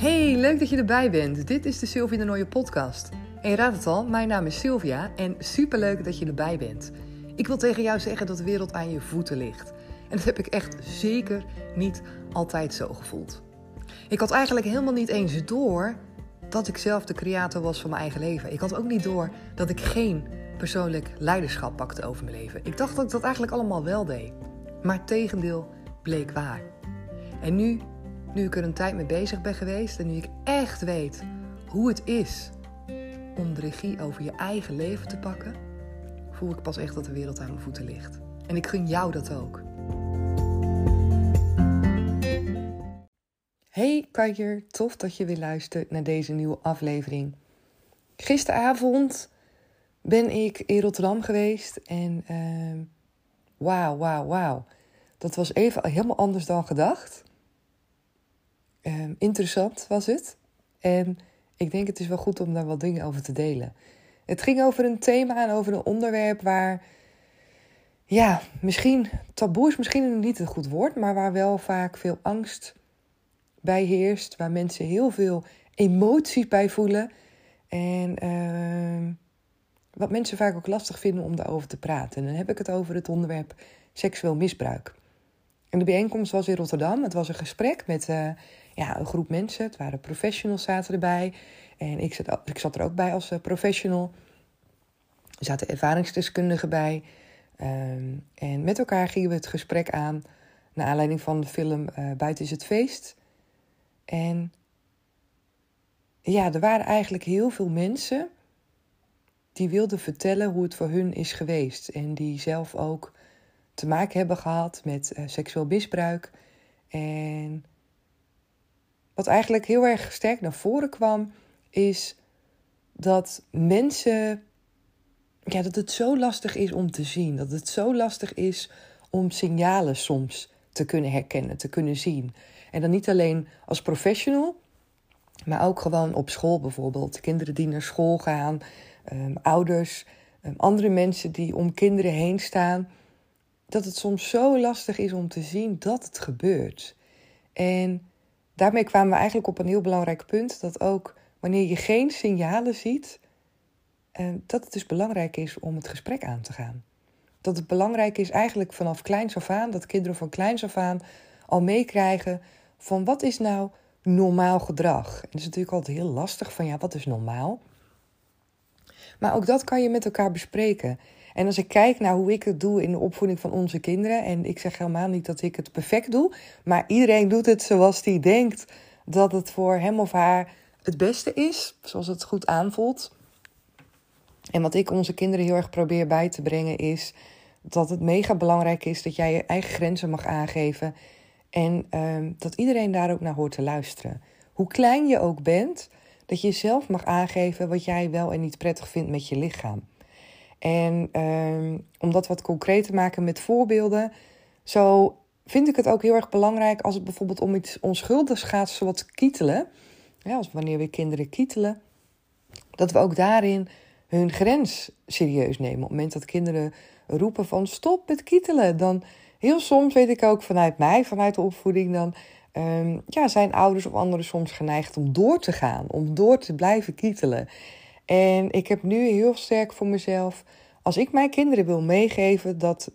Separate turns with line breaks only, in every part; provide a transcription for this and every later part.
Hey, leuk dat je erbij bent. Dit is de Sylvia de Nooie podcast. En je raadt het al, mijn naam is Sylvia en superleuk dat je erbij bent. Ik wil tegen jou zeggen dat de wereld aan je voeten ligt. En dat heb ik echt zeker niet altijd zo gevoeld. Ik had eigenlijk helemaal niet eens door dat ik zelf de creator was van mijn eigen leven. Ik had ook niet door dat ik geen persoonlijk leiderschap pakte over mijn leven. Ik dacht dat ik dat eigenlijk allemaal wel deed. Maar tegendeel bleek waar. En nu, nu ik er een tijd mee bezig ben geweest en nu ik echt weet hoe het is om de regie over je eigen leven te pakken, voel ik pas echt dat de wereld aan mijn voeten ligt. En ik gun jou dat ook. Hey Kanjer, tof dat je weer luistert naar deze nieuwe aflevering. Gisteravond ben ik in Rotterdam geweest en uh, wauw, wauw, wauw. Dat was even helemaal anders dan gedacht. Uh, interessant was het. En ik denk het is wel goed om daar wat dingen over te delen. Het ging over een thema en over een onderwerp waar, ja, misschien taboe is misschien niet een goed woord, maar waar wel vaak veel angst bij heerst, waar mensen heel veel emotie bij voelen. En uh, wat mensen vaak ook lastig vinden om daarover te praten. En dan heb ik het over het onderwerp seksueel misbruik. En de bijeenkomst was in Rotterdam. Het was een gesprek met uh, ja, een groep mensen. Het waren professionals zaten erbij. En ik zat, ik zat er ook bij als uh, professional. Er zaten ervaringsdeskundigen bij. Um, en met elkaar gingen we het gesprek aan. Naar aanleiding van de film uh, Buiten is het feest. En ja, er waren eigenlijk heel veel mensen die wilden vertellen hoe het voor hun is geweest. En die zelf ook te maken hebben gehad met uh, seksueel misbruik. En wat eigenlijk heel erg sterk naar voren kwam, is dat mensen. Ja, dat het zo lastig is om te zien. Dat het zo lastig is om signalen soms te kunnen herkennen, te kunnen zien. En dan niet alleen als professional, maar ook gewoon op school bijvoorbeeld. Kinderen die naar school gaan, um, ouders, um, andere mensen die om kinderen heen staan. Dat het soms zo lastig is om te zien dat het gebeurt. En daarmee kwamen we eigenlijk op een heel belangrijk punt: dat ook wanneer je geen signalen ziet, um, dat het dus belangrijk is om het gesprek aan te gaan. Dat het belangrijk is eigenlijk vanaf kleins af aan, dat kinderen van kleins af aan al meekrijgen van wat is nou normaal gedrag. En dat is natuurlijk altijd heel lastig van ja, wat is normaal? Maar ook dat kan je met elkaar bespreken. En als ik kijk naar hoe ik het doe in de opvoeding van onze kinderen, en ik zeg helemaal niet dat ik het perfect doe, maar iedereen doet het zoals hij denkt dat het voor hem of haar het beste is, zoals het goed aanvoelt. En wat ik onze kinderen heel erg probeer bij te brengen is dat het mega belangrijk is dat jij je eigen grenzen mag aangeven en um, dat iedereen daar ook naar hoort te luisteren. Hoe klein je ook bent, dat je zelf mag aangeven wat jij wel en niet prettig vindt met je lichaam. En um, om dat wat concreet te maken met voorbeelden, zo vind ik het ook heel erg belangrijk als het bijvoorbeeld om iets onschuldigs gaat, zoals kietelen. Als wanneer we kinderen kietelen, dat we ook daarin hun grens serieus nemen. Op het moment dat kinderen roepen van stop met kietelen, dan heel soms weet ik ook vanuit mij, vanuit de opvoeding, dan um, ja, zijn ouders of anderen soms geneigd om door te gaan, om door te blijven kietelen. En ik heb nu heel sterk voor mezelf, als ik mijn kinderen wil meegeven dat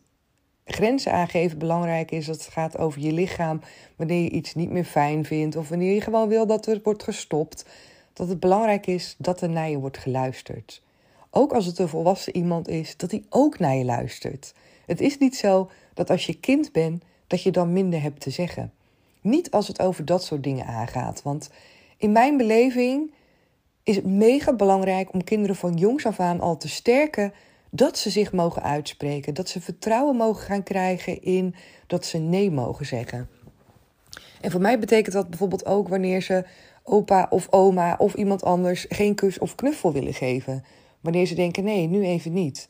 grenzen aangeven belangrijk is, dat het gaat over je lichaam, wanneer je iets niet meer fijn vindt of wanneer je gewoon wil dat er wordt gestopt, dat het belangrijk is dat er naar je wordt geluisterd. Ook als het een volwassen iemand is, dat hij ook naar je luistert. Het is niet zo dat als je kind bent, dat je dan minder hebt te zeggen. Niet als het over dat soort dingen aangaat. Want in mijn beleving is het mega belangrijk om kinderen van jongs af aan al te sterken dat ze zich mogen uitspreken. Dat ze vertrouwen mogen gaan krijgen in dat ze nee mogen zeggen. En voor mij betekent dat bijvoorbeeld ook wanneer ze opa of oma of iemand anders geen kus of knuffel willen geven. Wanneer ze denken: nee, nu even niet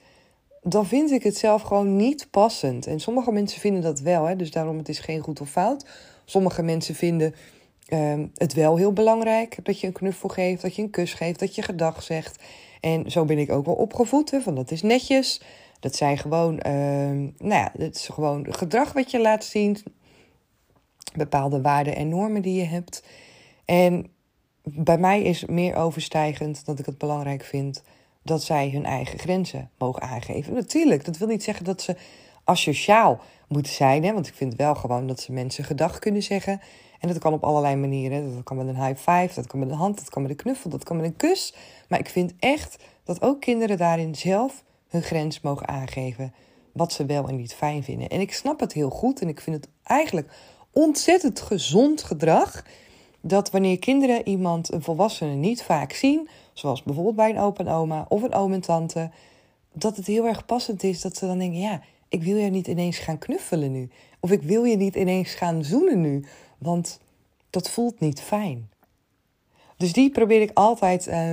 dan vind ik het zelf gewoon niet passend. En sommige mensen vinden dat wel, hè, dus daarom het is geen goed of fout. Sommige mensen vinden uh, het wel heel belangrijk dat je een knuffel geeft, dat je een kus geeft, dat je gedag zegt. En zo ben ik ook wel opgevoed, hè, van dat is netjes. Dat zijn gewoon, uh, nou ja, het is gewoon gedrag wat je laat zien. Bepaalde waarden en normen die je hebt. En bij mij is meer overstijgend dat ik het belangrijk vind dat zij hun eigen grenzen mogen aangeven. Natuurlijk, dat wil niet zeggen dat ze asociaal moeten zijn. Hè? Want ik vind wel gewoon dat ze mensen gedag kunnen zeggen. En dat kan op allerlei manieren. Dat kan met een high five, dat kan met een hand, dat kan met een knuffel, dat kan met een kus. Maar ik vind echt dat ook kinderen daarin zelf hun grens mogen aangeven. Wat ze wel en niet fijn vinden. En ik snap het heel goed en ik vind het eigenlijk ontzettend gezond gedrag. Dat wanneer kinderen iemand, een volwassene, niet vaak zien, zoals bijvoorbeeld bij een opa en oma of een oom en tante, dat het heel erg passend is dat ze dan denken: ja, ik wil je niet ineens gaan knuffelen nu. Of ik wil je niet ineens gaan zoenen nu. Want dat voelt niet fijn. Dus die probeer ik altijd uh,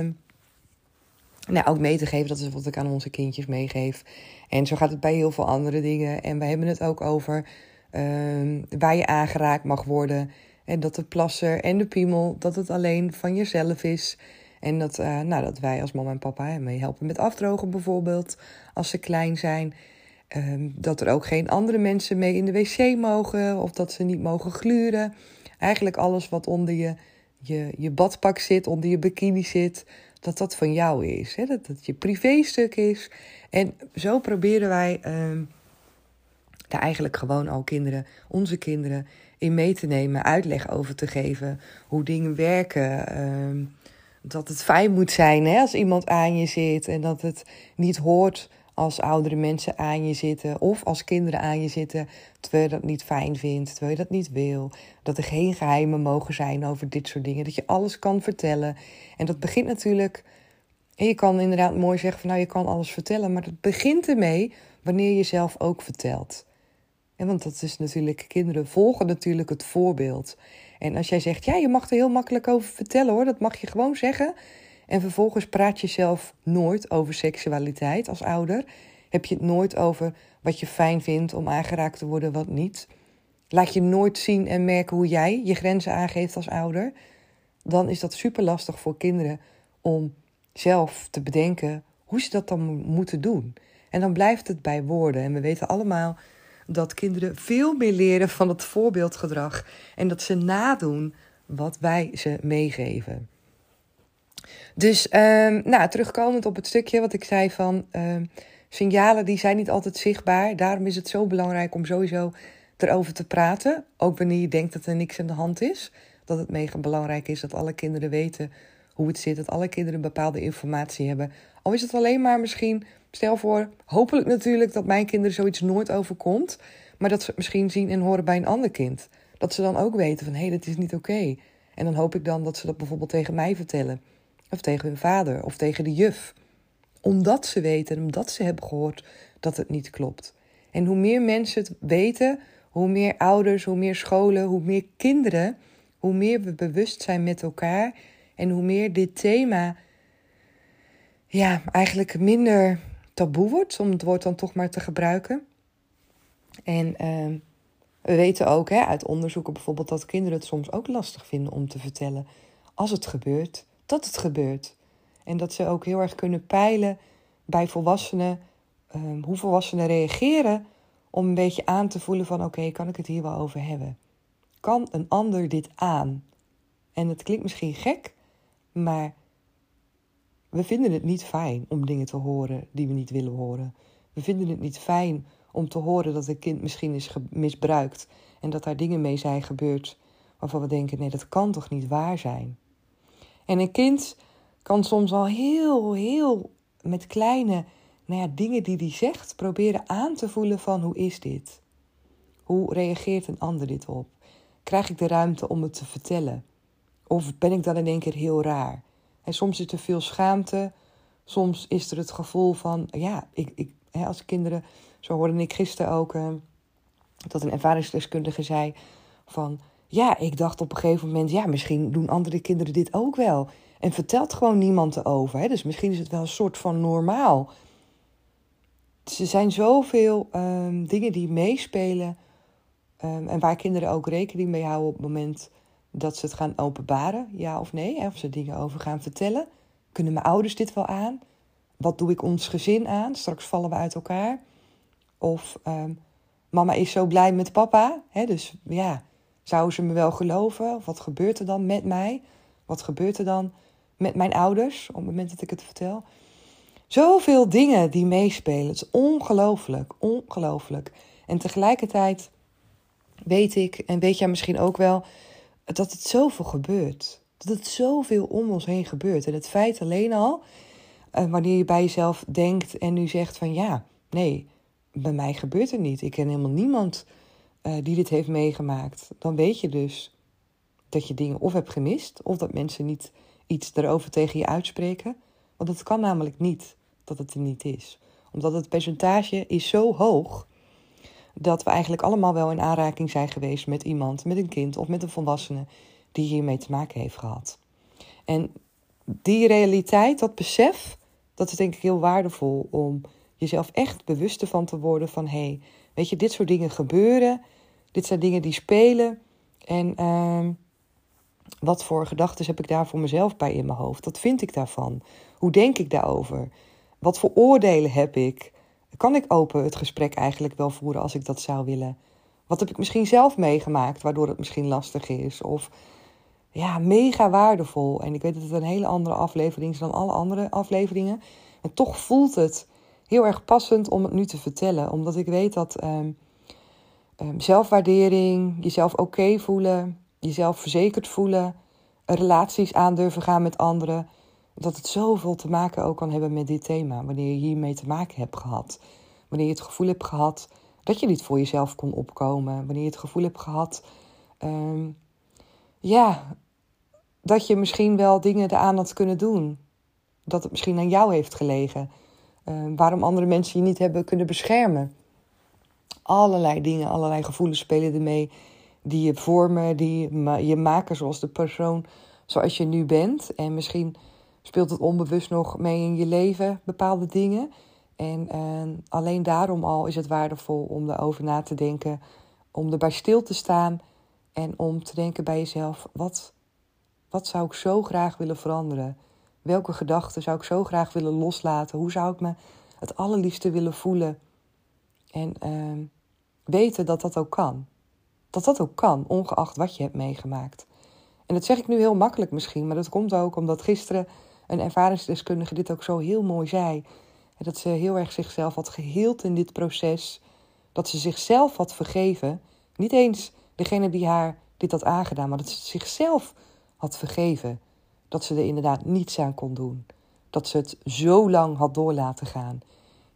nou, ook mee te geven. Dat is wat ik aan onze kindjes meegeef. En zo gaat het bij heel veel andere dingen. En we hebben het ook over uh, waar je aangeraakt mag worden. En dat de plasser en de piemel, dat het alleen van jezelf is. En dat, uh, nou, dat wij als mama en papa mee helpen met afdrogen bijvoorbeeld, als ze klein zijn. Um, dat er ook geen andere mensen mee in de wc mogen of dat ze niet mogen gluren. Eigenlijk alles wat onder je, je, je badpak zit, onder je bikini zit, dat dat van jou is. Hè? Dat dat je privéstuk is. En zo proberen wij um, daar eigenlijk gewoon al kinderen, onze kinderen, in mee te nemen, uitleg over te geven, hoe dingen werken. Um, dat het fijn moet zijn hè, als iemand aan je zit en dat het niet hoort als oudere mensen aan je zitten of als kinderen aan je zitten, terwijl je dat niet fijn vindt, terwijl je dat niet wil. Dat er geen geheimen mogen zijn over dit soort dingen, dat je alles kan vertellen. En dat begint natuurlijk, en je kan inderdaad mooi zeggen van nou je kan alles vertellen, maar dat begint ermee wanneer je zelf ook vertelt. En want dat is natuurlijk, kinderen volgen natuurlijk het voorbeeld. En als jij zegt, ja, je mag er heel makkelijk over vertellen hoor, dat mag je gewoon zeggen. En vervolgens praat je zelf nooit over seksualiteit als ouder. Heb je het nooit over wat je fijn vindt om aangeraakt te worden, wat niet. Laat je nooit zien en merken hoe jij je grenzen aangeeft als ouder. Dan is dat super lastig voor kinderen om zelf te bedenken hoe ze dat dan moeten doen. En dan blijft het bij woorden. En we weten allemaal dat kinderen veel meer leren van het voorbeeldgedrag en dat ze nadoen wat wij ze meegeven. Dus um, nou, terugkomend op het stukje wat ik zei van um, signalen die zijn niet altijd zichtbaar. Daarom is het zo belangrijk om sowieso erover te praten. Ook wanneer je denkt dat er niks aan de hand is. Dat het mega belangrijk is dat alle kinderen weten hoe het zit. Dat alle kinderen bepaalde informatie hebben. Al is het alleen maar misschien, stel voor, hopelijk natuurlijk dat mijn kinderen zoiets nooit overkomt. Maar dat ze het misschien zien en horen bij een ander kind. Dat ze dan ook weten van hé, hey, dat is niet oké. En dan hoop ik dan dat ze dat bijvoorbeeld tegen mij vertellen. Of tegen hun vader of tegen de juf. Omdat ze weten, omdat ze hebben gehoord dat het niet klopt. En hoe meer mensen het weten, hoe meer ouders, hoe meer scholen, hoe meer kinderen, hoe meer we bewust zijn met elkaar en hoe meer dit thema ja, eigenlijk minder taboe wordt, om het woord dan toch maar te gebruiken. En uh, we weten ook hè, uit onderzoeken bijvoorbeeld dat kinderen het soms ook lastig vinden om te vertellen als het gebeurt dat het gebeurt. En dat ze ook heel erg kunnen peilen bij volwassenen um, hoe volwassenen reageren om een beetje aan te voelen van oké, kan ik het hier wel over hebben? Kan een ander dit aan? En het klinkt misschien gek, maar we vinden het niet fijn om dingen te horen die we niet willen horen. We vinden het niet fijn om te horen dat een kind misschien is misbruikt en dat daar dingen mee zijn gebeurd waarvan we denken: nee, dat kan toch niet waar zijn? En een kind kan soms al heel, heel met kleine nou ja, dingen die hij zegt proberen aan te voelen van hoe is dit? Hoe reageert een ander dit op? Krijg ik de ruimte om het te vertellen? Of ben ik dan in één keer heel raar? En soms is er veel schaamte. Soms is er het gevoel van, ja, ik, ik, hè, als kinderen, zo hoorde ik gisteren ook, uh, dat een ervaringsdeskundige zei van, ja, ik dacht op een gegeven moment, ja, misschien doen andere kinderen dit ook wel. En vertelt gewoon niemand erover. Hè? Dus misschien is het wel een soort van normaal. Er zijn zoveel um, dingen die meespelen. Um, en waar kinderen ook rekening mee houden op het moment dat ze het gaan openbaren, ja of nee. Of ze dingen over gaan vertellen. Kunnen mijn ouders dit wel aan? Wat doe ik ons gezin aan? Straks vallen we uit elkaar. Of um, mama is zo blij met papa. Hè? Dus ja, Zouden ze me wel geloven? Wat gebeurt er dan met mij Wat gebeurt er dan met mijn ouders op het moment dat ik het vertel? Zoveel dingen die meespelen. Het is ongelooflijk, ongelooflijk. En tegelijkertijd weet ik, en weet jij misschien ook wel, dat het zoveel gebeurt. Dat het zoveel om ons heen gebeurt. En het feit alleen al, uh, wanneer je bij jezelf denkt en nu zegt van ja, nee, bij mij gebeurt het niet. Ik ken helemaal niemand uh, die dit heeft meegemaakt. Dan weet je dus dat je dingen of hebt gemist, of dat mensen niet iets erover tegen je uitspreken. Want het kan namelijk niet dat het er niet is. Omdat het percentage is zo hoog dat we eigenlijk allemaal wel in aanraking zijn geweest met iemand, met een kind of met een volwassene die hiermee te maken heeft gehad. En die realiteit, dat besef, dat is denk ik heel waardevol om jezelf echt bewust van te worden van hé, hey, weet je, dit soort dingen gebeuren, dit zijn dingen die spelen en uh, wat voor gedachten heb ik daar voor mezelf bij in mijn hoofd? Wat vind ik daarvan? Hoe denk ik daarover? Wat voor oordelen heb ik? Kan ik open het gesprek eigenlijk wel voeren als ik dat zou willen? Wat heb ik misschien zelf meegemaakt waardoor het misschien lastig is? Of ja, mega waardevol. En ik weet dat het een hele andere aflevering is dan alle andere afleveringen. En toch voelt het heel erg passend om het nu te vertellen. Omdat ik weet dat um, um, zelfwaardering, jezelf oké voelen, jezelf verzekerd voelen, relaties aandurven gaan met anderen dat het zoveel te maken ook kan hebben met dit thema. Wanneer je hiermee te maken hebt gehad. Wanneer je het gevoel hebt gehad dat je niet voor jezelf kon opkomen. Wanneer je het gevoel hebt gehad. Um, ja, dat je misschien wel dingen eraan had kunnen doen. Dat het misschien aan jou heeft gelegen. Uh, waarom andere mensen je niet hebben kunnen beschermen. Allerlei dingen, allerlei gevoelens spelen ermee. Die je vormen, die je maken zoals de persoon zoals je nu bent. En misschien speelt het onbewust nog mee in je leven, bepaalde dingen. En alleen daarom al is het waardevol om erover na te denken, om erbij stil te staan en om te denken bij jezelf: wat, wat zou ik zo graag willen veranderen? Welke gedachten zou ik zo graag willen loslaten? Hoe zou ik me het allerliefste willen voelen? En uh, weten dat dat ook kan. Dat dat ook kan, ongeacht wat je hebt meegemaakt. En dat zeg ik nu heel makkelijk misschien, maar dat komt ook omdat gisteren een ervaringsdeskundige dit ook zo heel mooi zei. Dat ze heel erg zichzelf had geheeld in dit proces. Dat ze zichzelf had vergeven. Niet eens degene die haar dit had aangedaan, maar dat ze zichzelf had vergeven. Dat ze er inderdaad niets aan kon doen. Dat ze het zo lang had door laten gaan.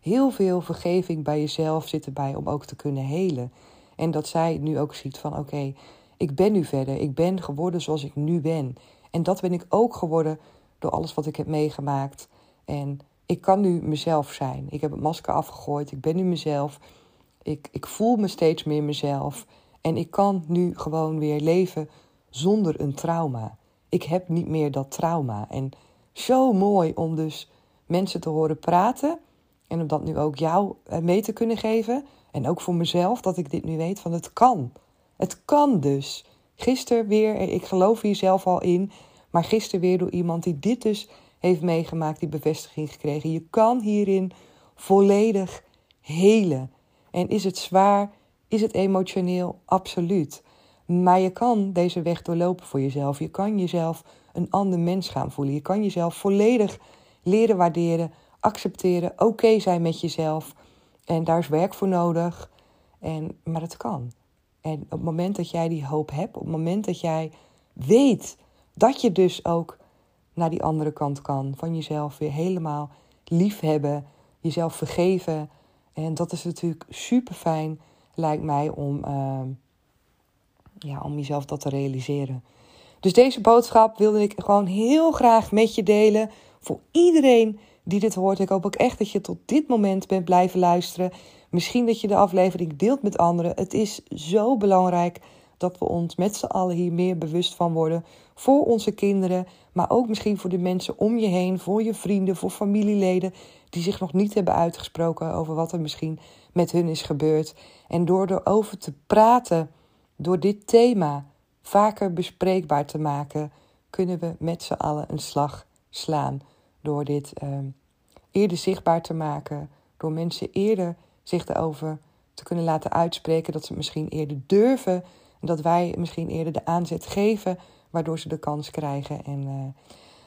Heel veel vergeving bij jezelf zit erbij om ook te kunnen helen. En dat zij nu ook ziet van oké, ik ben nu verder. Ik ben geworden zoals ik nu ben. En dat ben ik ook geworden door alles wat ik heb meegemaakt. En ik kan nu mezelf zijn. Ik heb het masker afgegooid. Ik ben nu mezelf. Ik, ik voel me steeds meer mezelf. En ik kan nu gewoon weer leven zonder een trauma. Ik heb niet meer dat trauma. En zo mooi om dus mensen te horen praten. En om dat nu ook jou eh, mee te kunnen geven. En ook voor mezelf, dat ik dit nu weet van het kan. Het kan dus. Gisteren weer, ik geloof hier zelf al in. Maar gisteren weer door iemand die dit dus heeft meegemaakt, die bevestiging gekregen. Je kan hierin volledig helen. En is het zwaar? Is het emotioneel? Absoluut. Maar je kan deze weg doorlopen voor jezelf. Je kan jezelf een ander mens gaan voelen. Je kan jezelf volledig leren waarderen, accepteren, oké zijn met jezelf. En daar is werk voor nodig. En, maar het kan. En op het moment dat jij die hoop hebt, op het moment dat jij weet dat je dus ook naar die andere kant kan. Van jezelf weer helemaal lief hebben, jezelf vergeven. En dat is natuurlijk super fijn, lijkt mij, om, uh, ja, om jezelf dat te realiseren. Dus deze boodschap wilde ik gewoon heel graag met je delen. Voor iedereen die dit hoort. Ik hoop ook echt dat je tot dit moment bent blijven luisteren. Misschien dat je de aflevering deelt met anderen. Het is zo belangrijk dat we ons met z'n allen hier meer bewust van worden. Voor onze kinderen, maar ook misschien voor de mensen om je heen, voor je vrienden, voor familieleden die zich nog niet hebben uitgesproken over wat er misschien met hun is gebeurd. En door erover te praten, door dit thema vaker bespreekbaar te maken, kunnen we met z'n allen een slag slaan. Door dit uh, eerder zichtbaar te maken, door mensen eerder zich erover te kunnen laten uitspreken, dat ze misschien eerder durven Dat wij misschien eerder de aanzet geven, waardoor ze de kans krijgen. En uh,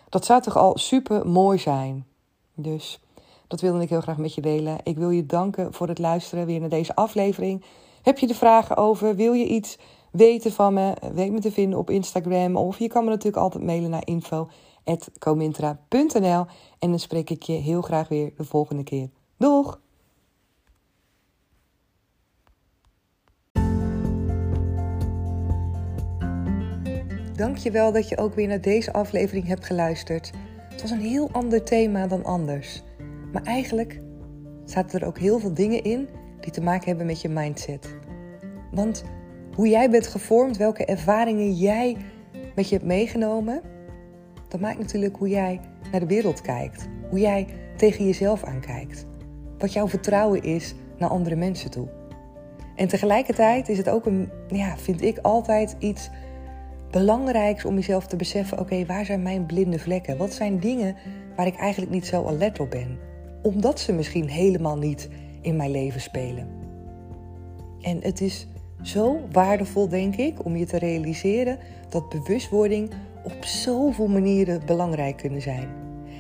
dat zou toch al super mooi zijn. Dus dat wilde ik heel graag met je delen. Ik wil je danken voor het luisteren weer naar deze aflevering. Heb je er vragen over? Wil je iets weten van me? Weet me te vinden op Instagram. Of je kan me natuurlijk altijd mailen naar info.comintra.nl. En dan spreek ik je heel graag weer de volgende keer. Doeg! Dankjewel dat je ook weer naar deze aflevering hebt geluisterd. Het was een heel ander thema dan anders. Maar eigenlijk zaten er ook heel veel dingen in die te maken hebben met je mindset. Want hoe jij bent gevormd, welke ervaringen jij met je hebt meegenomen, dat maakt natuurlijk hoe jij naar de wereld kijkt. Hoe jij tegen jezelf aankijkt. Wat jouw vertrouwen is naar andere mensen toe. En tegelijkertijd is het ook een, ja, vind ik altijd iets belangrijks om jezelf te beseffen: oké, waar zijn mijn blinde vlekken? Wat zijn dingen waar ik eigenlijk niet zo alert op ben? Omdat ze misschien helemaal niet in mijn leven spelen. En het is zo waardevol, denk ik, om je te realiseren dat bewustwording op zoveel manieren belangrijk kunnen zijn.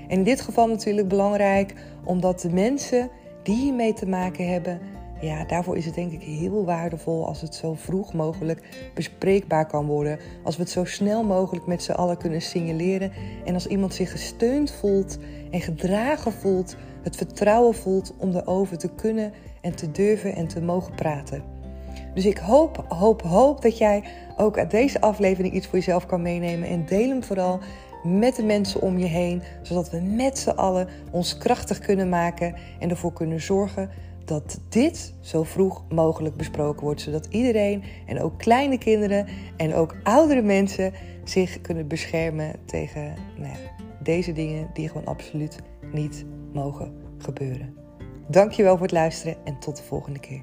En in dit geval natuurlijk belangrijk omdat de mensen die hiermee te maken hebben, ja, daarvoor is het denk ik heel waardevol als het zo vroeg mogelijk bespreekbaar kan worden. Als we het zo snel mogelijk met z'n allen kunnen signaleren. En als iemand zich gesteund voelt en gedragen voelt, het vertrouwen voelt om erover te kunnen en te durven en te mogen praten. Dus ik hoop, hoop, hoop dat jij ook uit deze aflevering iets voor jezelf kan meenemen. En deel hem vooral met de mensen om je heen, zodat we met z'n allen ons krachtig kunnen maken en ervoor kunnen zorgen dat dit zo vroeg mogelijk besproken wordt, zodat iedereen en ook kleine kinderen en ook oudere mensen zich kunnen beschermen tegen nou ja, deze dingen die gewoon absoluut niet mogen gebeuren. Dankjewel voor het luisteren en tot de volgende keer.